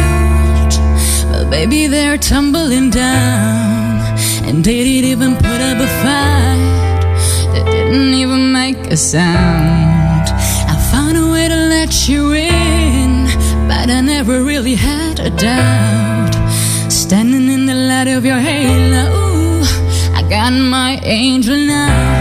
are but baby they're tumbling down. And they didn't even put up a fight, they didn't even make a sound. I found a way to let you in, but I never really had a doubt. Standing in the light of your halo, I got my angel now.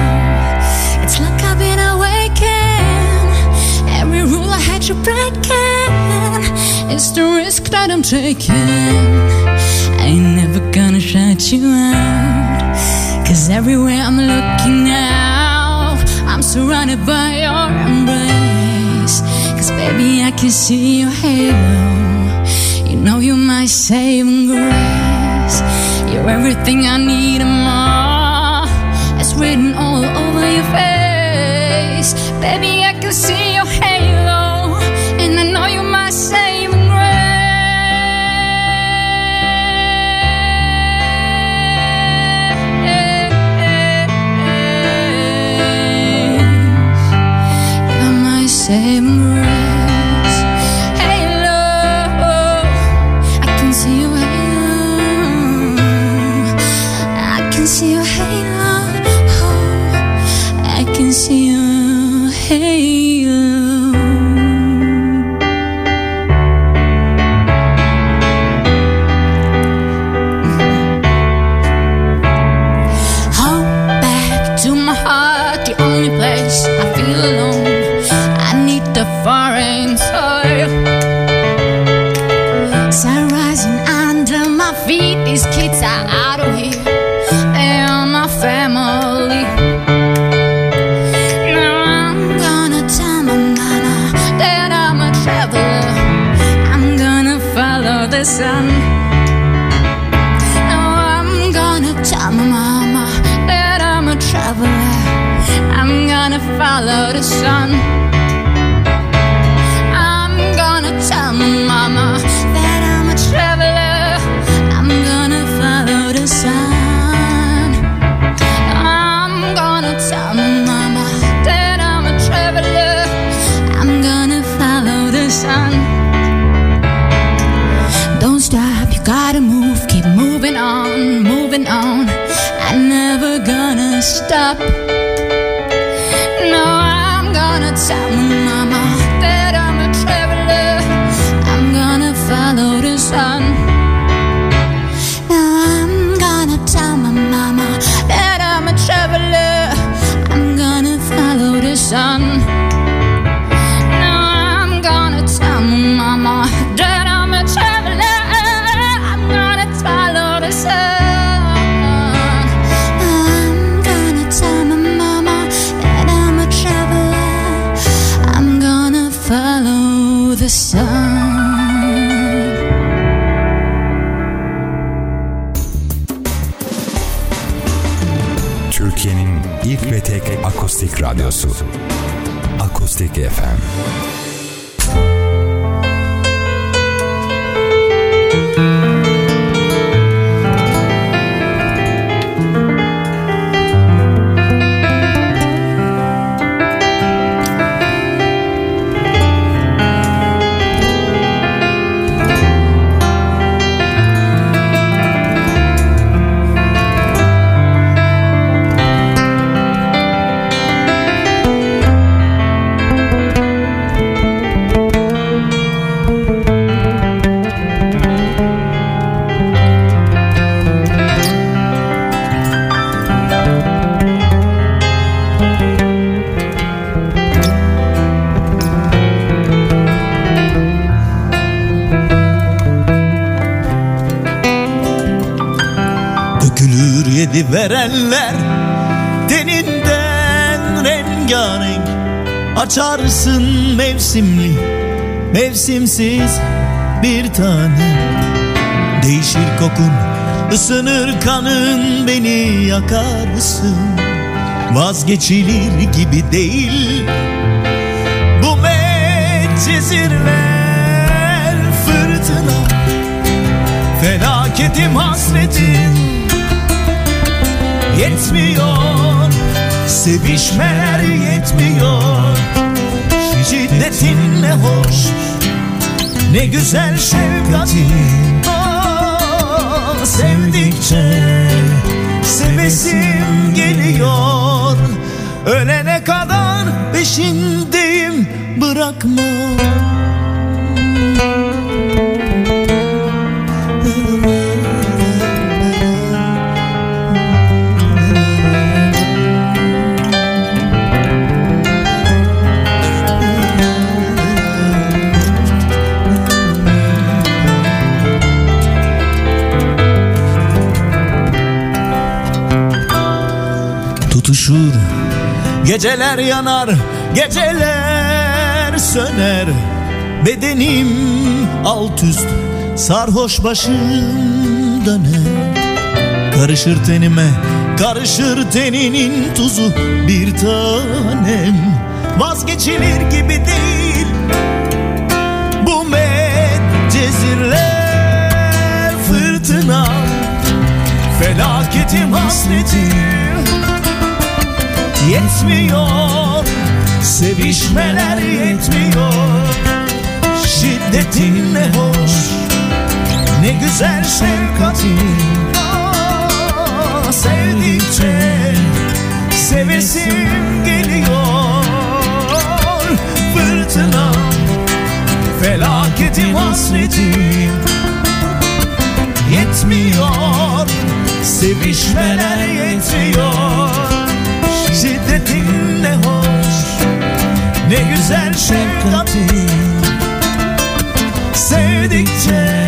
That I'm taking. I ain't never gonna shut you out. Cause everywhere I'm looking now, I'm surrounded by your embrace. Cause baby, I can see your halo. You know you're my saving grace. You're everything I need and more. It's written all over your face. Baby, I can see These kids are out of here. Are my family. Now I'm gonna tell my mama that I'm a traveler. I'm gonna follow the sun. Now I'm gonna tell my mama that I'm a traveler. I'm gonna follow the sun. Stop. No, I'm gonna tell my mama that I'm a traveler. I'm gonna follow the sun. Now I'm gonna tell my mama that I'm a traveler. I'm gonna follow the sun. Akustik radyosu. Akustik FM. Yedi verenler Teninden rengarenk Açarsın mevsimli Mevsimsiz bir tane. Değişir kokun ısınır kanın Beni yakarsın. Vazgeçilir gibi değil Bu medcezirler Fırtına. Felaketim hasretim Yetmiyor. Sevişmeler yetmiyor. Şiddetin ne hoş Ne güzel şefkatin ah, Sevdikçe Sevesim geliyor. Ölene kadar peşindeyim Bırakma tutuşur Geceler yanar, geceler söner. Bedenim alt üst, sarhoş başım döner. Karışır tenime, karışır teninin tuzu. Bir tanem Vazgeçilir gibi değil. Bu medcezirler fırtına. Felaketim hasretim yetmiyor. Sevişmeler yetmiyor. Şiddetin ne hoş Ne güzel şefkatin Aa, Sevdikçe Sevesim geliyor. Fırtına Felaketim hasretim Yetmiyor. Sevişmeler yetmiyor Sevdikçe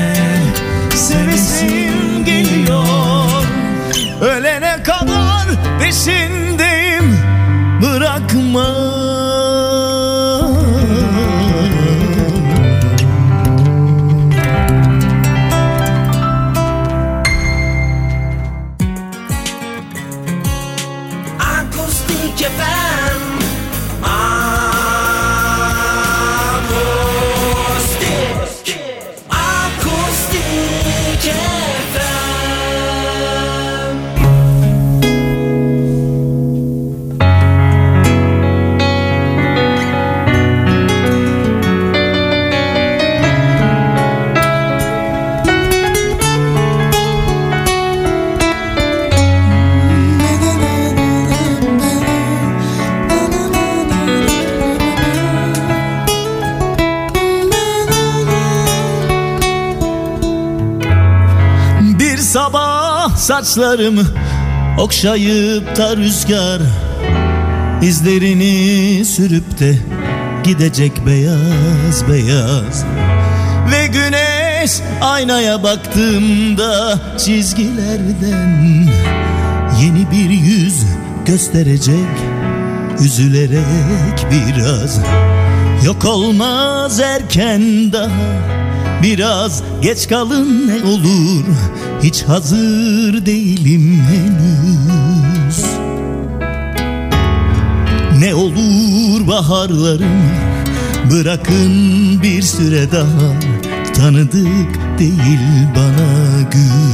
saçlarımı okşayıp da rüzgar izlerini sürüp de gidecek beyaz beyaz. Ve güneş aynaya baktığımda çizgilerden yeni bir yüz gösterecek üzülerek biraz. Yok olmaz erken daha Biraz geç kalın ne olur. Hiç hazır değilim henüz. Ne olur baharlarım Bırakın bir süre daha. Tanıdık değil bana gün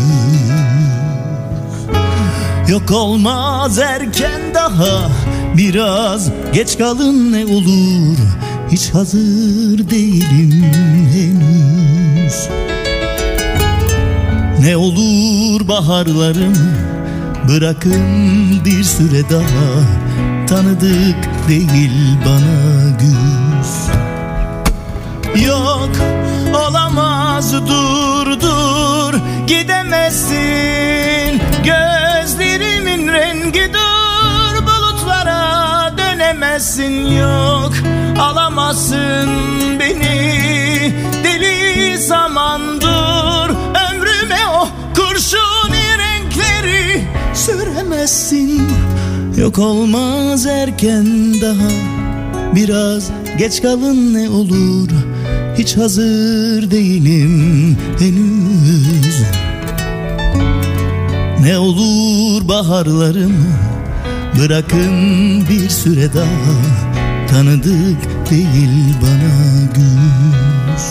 Yok olmaz erken daha. Biraz geç kalın ne olur. Hiç hazır değilim henüz Ne olur baharlarım Bırakın bir süre daha. Tanıdık değil bana güz. Yok olamaz dur dur gidemezsin. Gözlerimin rengi dur bulutlara dönemezsin. Yok alamazsın beni. Deli zaman dur Ömrüme o kurşuni renkleri süremezsin. Yok olmaz erken daha. Biraz geç kalın ne olur. Hiç hazır değilim henüz. Ne olur baharlarım Bırakın bir süre daha Tanıdık değil bana güz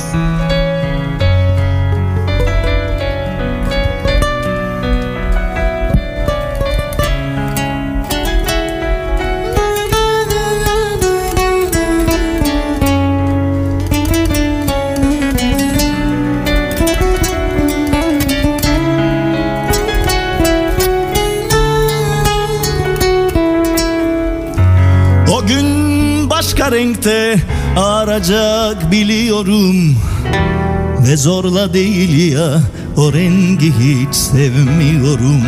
renkte aracak biliyorum. Ve zorla değil ya o rengi hiç sevmiyorum.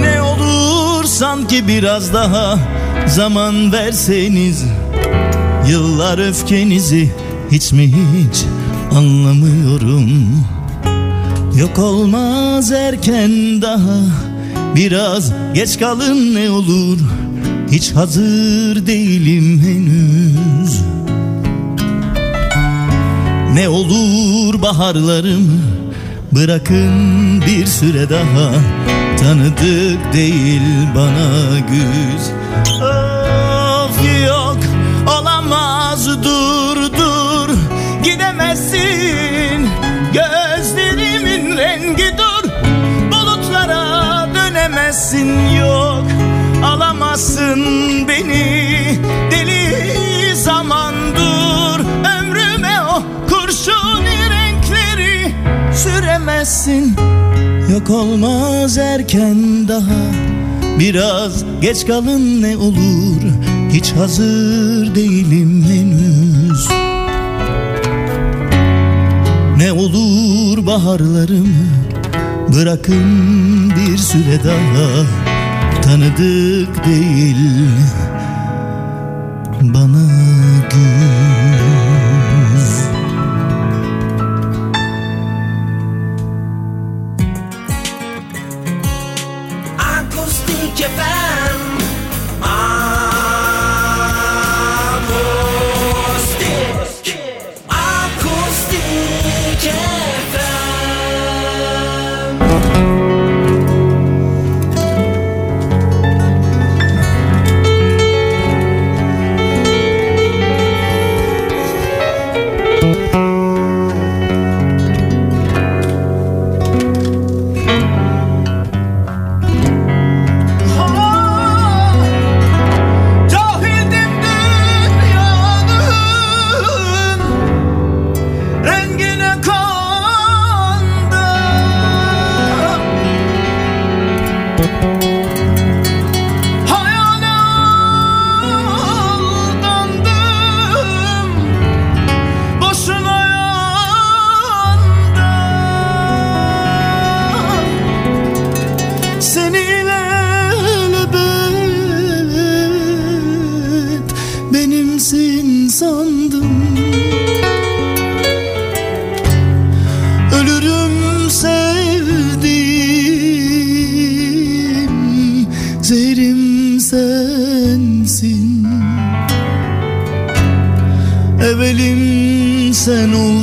Ne olur sanki biraz daha zaman verseniz. Yıllar öfkenizi hiç mi hiç anlamıyorum. Yok olmaz erken daha Biraz geç kalın ne olur Hiç hazır değilim henüz. Ne olur baharlarım Bırakın bir süre daha. Tanıdık değil bana güz. Of yok olamaz dur dur. Gidemezsin gözlerimin rengi dur. Bulutlara dönemezsin yok. Alamazsın beni. Deli zaman dur Ömrüme o kurşuni renkleri süremezsin. Yok olmaz erken daha. Biraz geç kalın ne olur. Hiç hazır değilim henüz. Ne olur baharlarımı Bırakın bir süre daha Tanıdık değil. Bana güz. Akustik FM sandım Ölürüm sevdim Zehrim sensin. Evelim sen oldun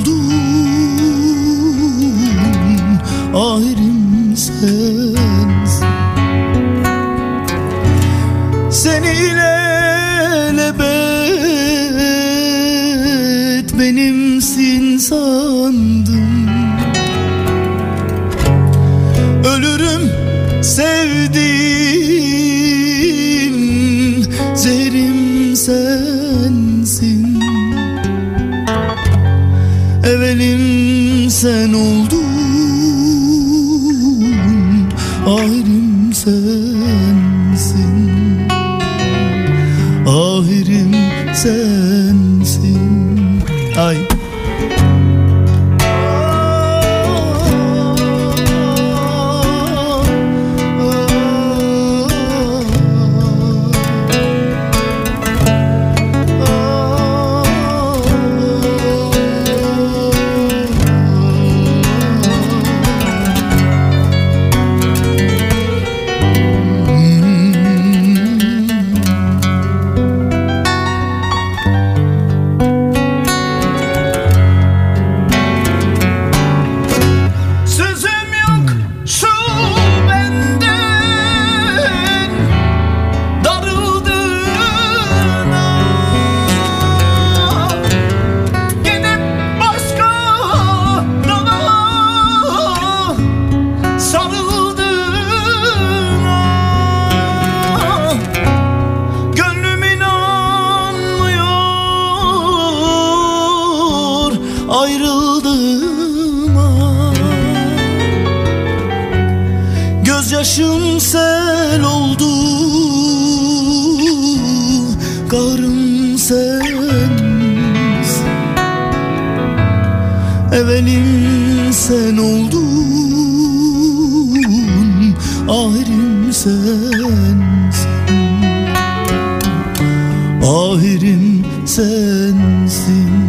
sensiz Evelim sen oldun Ahirim sensin. Ahirim sensin.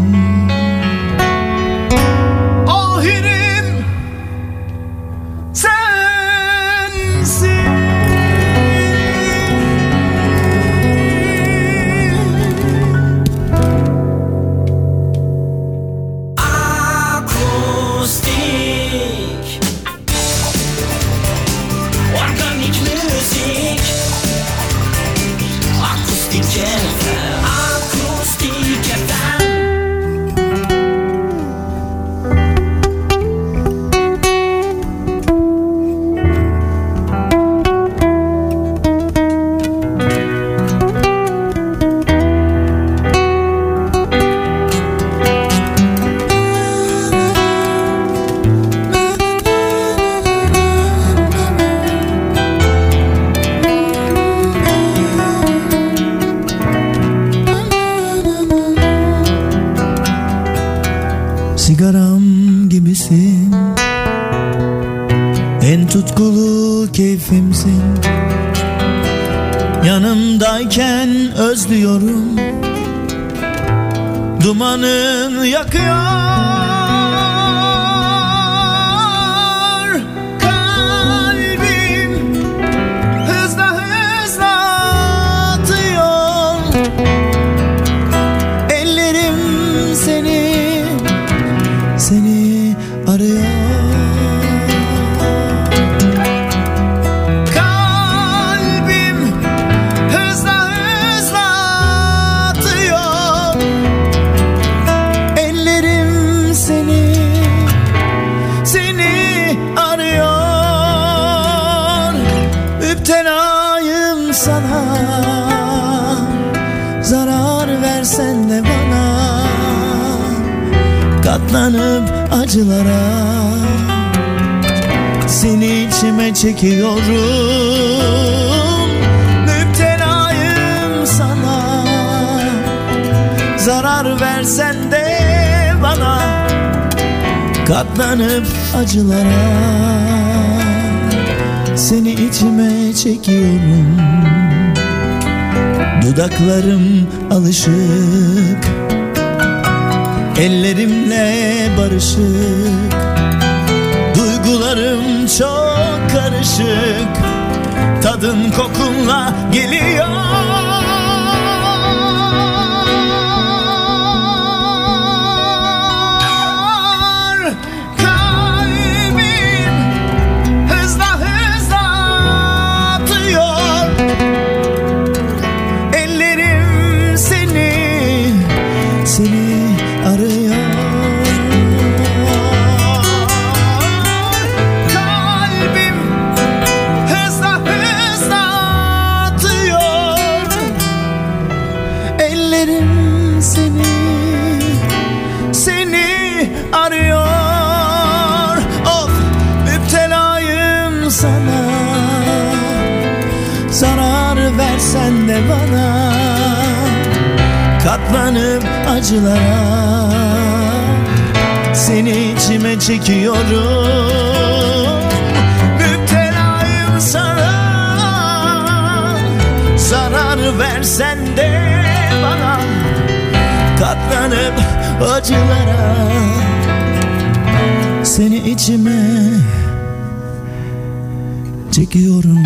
yanındayken özlüyorum. Dumanın yakıyor. versen de bana Katlanıp acılara. Seni içime çekiyorum Müptelayım sana. Zarar versen de bana Katlanıp acılara. Seni içime çekiyorum. Dudaklarım alışık. Ellerimle barışık. Duygularım çok karışık. Tadın kokunla geliyor. katlanıp acılara Seni içime çekiyorum. Müptelayım sana. Zarar versen de bana Katlanıp acılara Seni içime çekiyorum.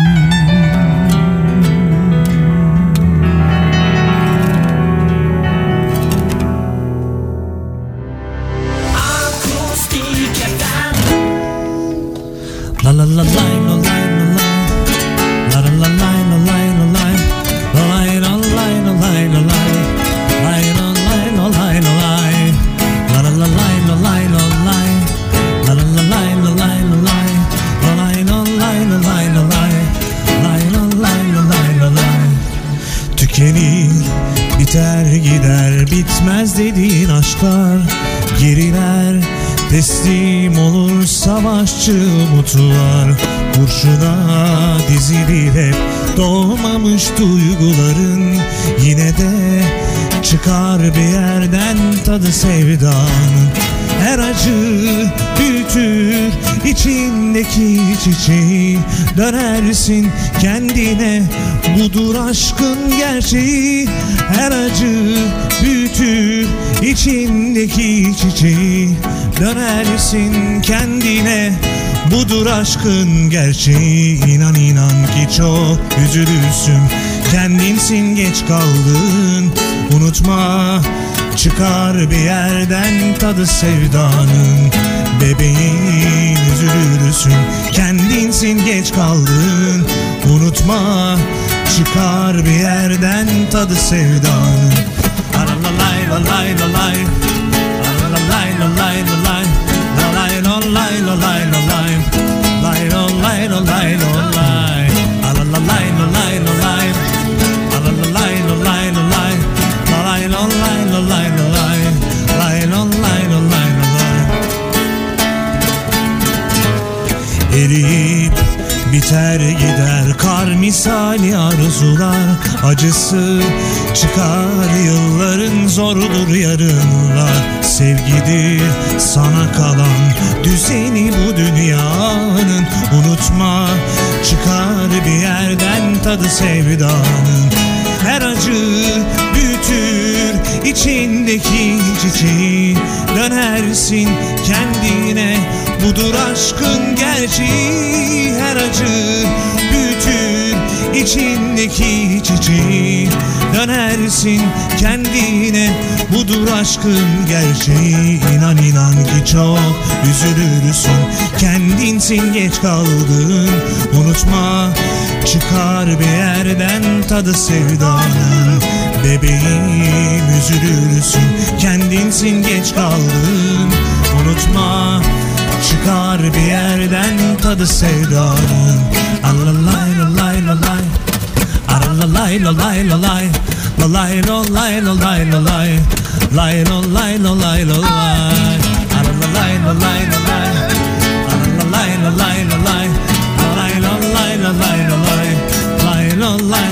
Dönersin kendine. Budur aşkın gerçeği. İnan inan ki çok üzülürsün. Kendinsin geç kaldın. Unutma Çıkar bir yerden tadı sevdanın. Bebeğin üzülürsün. Kendinsin geç kaldın. Unutma Çıkar bir yerden tadı sevdanın. Alalalay biter gider. Kar misali arzular Acısı çıkar. Yılların zordur yarınlar. Sevgidir sana kalan düzeni bu dünyanın. Unutma çıkar bir yerden tadı sevdanın. Her acı içindeki çiçeği Dönersin kendine. Budur aşkın gerçeği Her acı büyütür içindeki çiçeği Dönersin kendine. Budur aşkın gerçeği İnan inan ki çok üzülürsün. Kendinsin geç kaldın. Unutma çıkar bir yerden tadı sevdanın Bebeğim üzülürsün kendinsin geç kaldın Unutma çıkar bir yerden tadı sevdanın Alalay lalay lalay Aralalay lalay lalay Lalay lalay lalay lalay Lay lalay lalay lalay Aralalay lalay lalay Aralalay lalay lalay Lalay lalay lalay lalay Lay lalay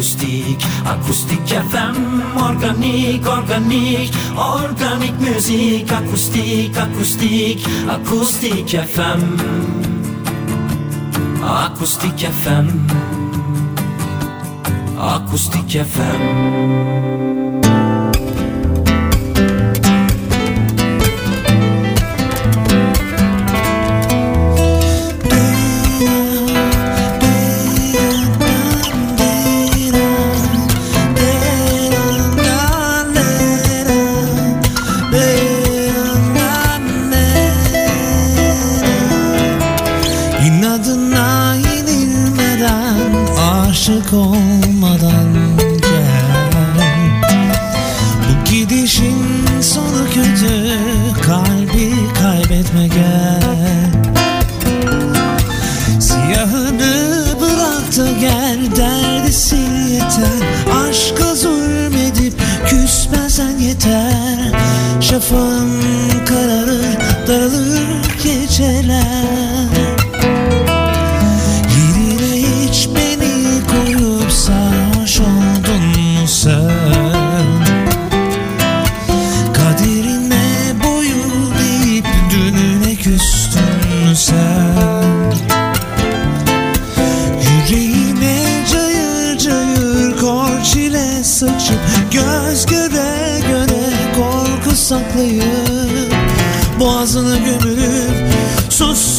akustik, akustik, akustik FM Organik, organik, organik müzik Akustik, akustik, akustik FM Akustik FM Akustik FM saklayıp Boğazını gömülüp sustun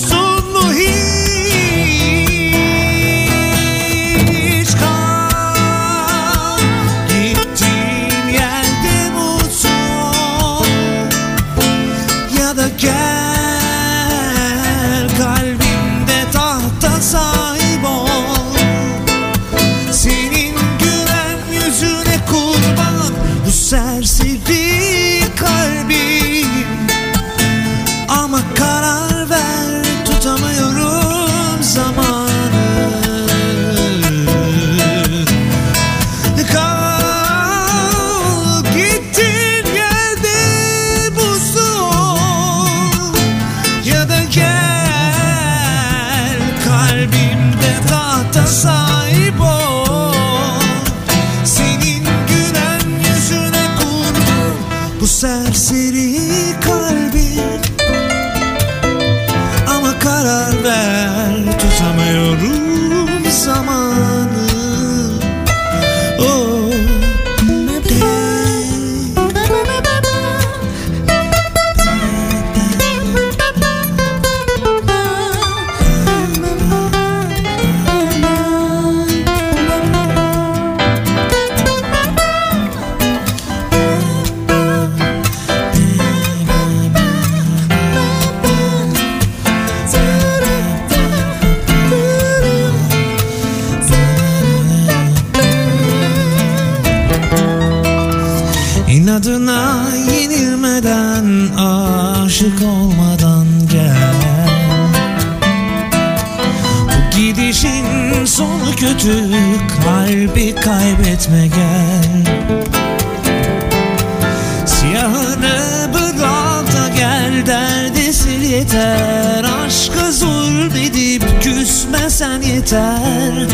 yeter. Aşka zulmedip küsmesen yeter.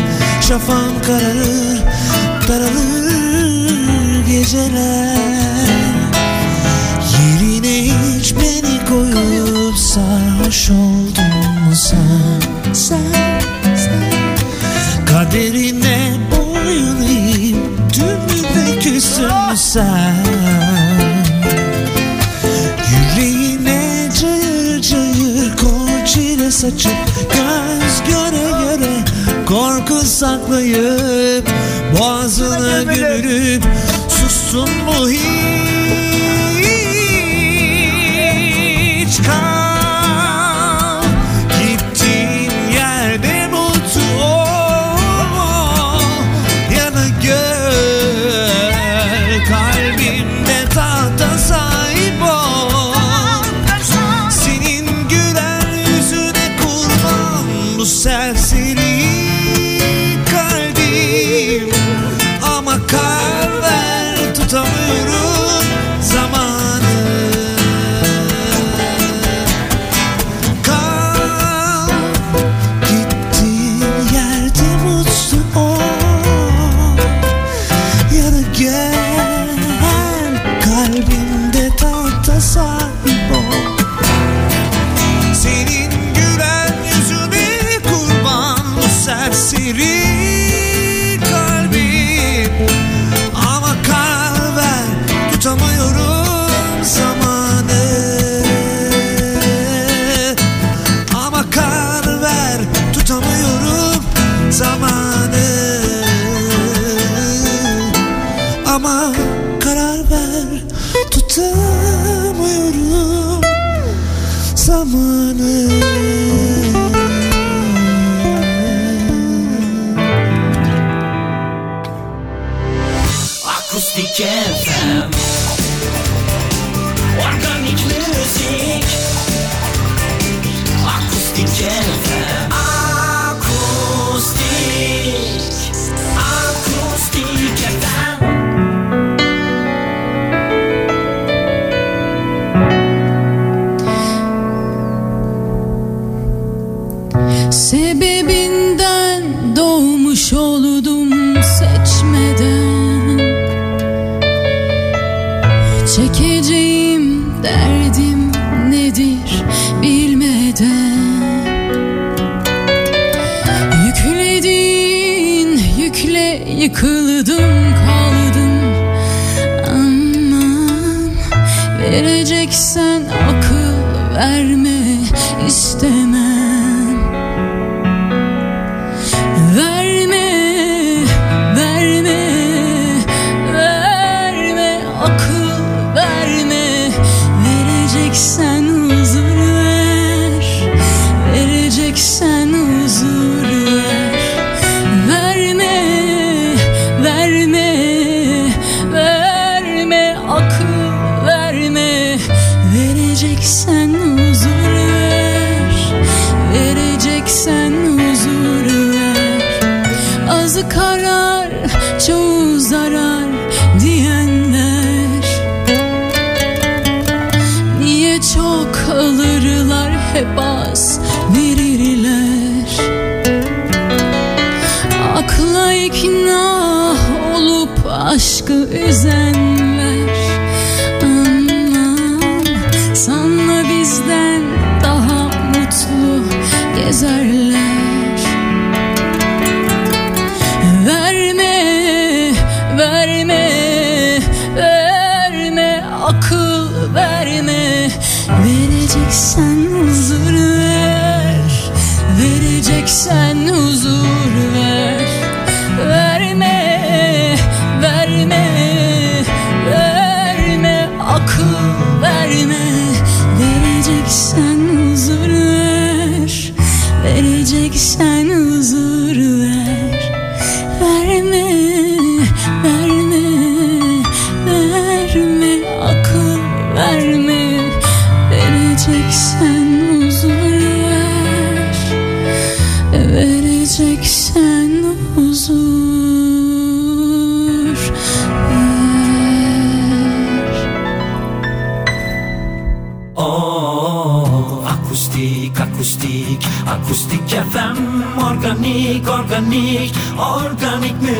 Şafağım kararır daralır geceler. Yerine hiç beni koyup sarhoş oldun mu sen? Sen, sen. Kaderine boyun eğip tümüne küstün mü sen? saçıp göz göre göre korku saklayıp boğazına gömülüp sussun bu hiç.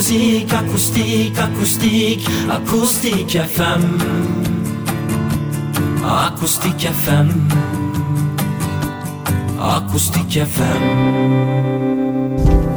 acoustique, acoustique, acoustique, acoustique FM. Acoustique FM. Acoustique FM. FM.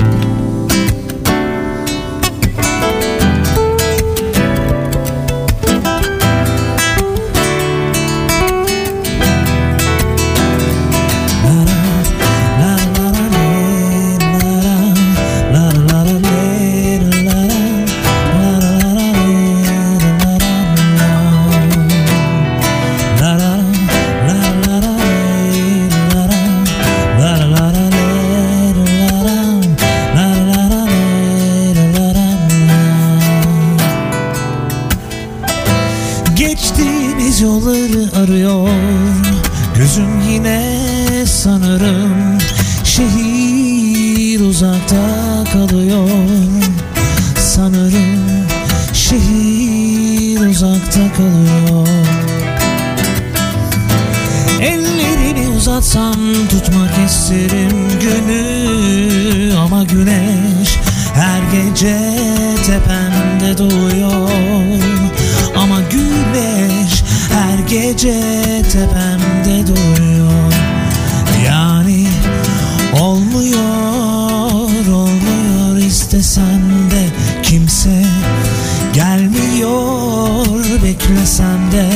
Gitmesem de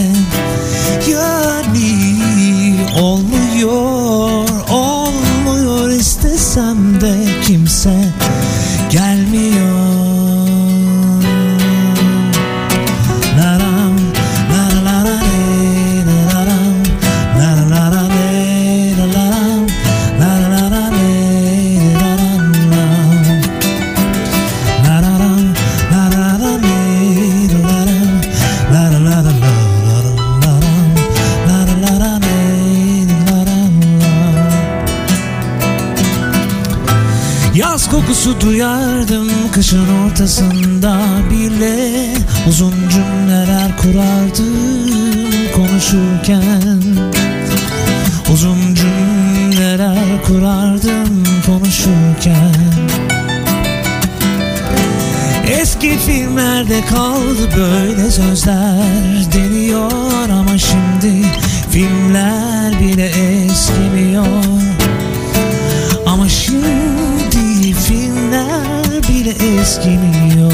yani ol Kışın ortasında bile uzun cümleler kurardım konuşurken. Uzun cümleler kurardım konuşurken. Eski filmlerde kaldı böyle sözler. scheming you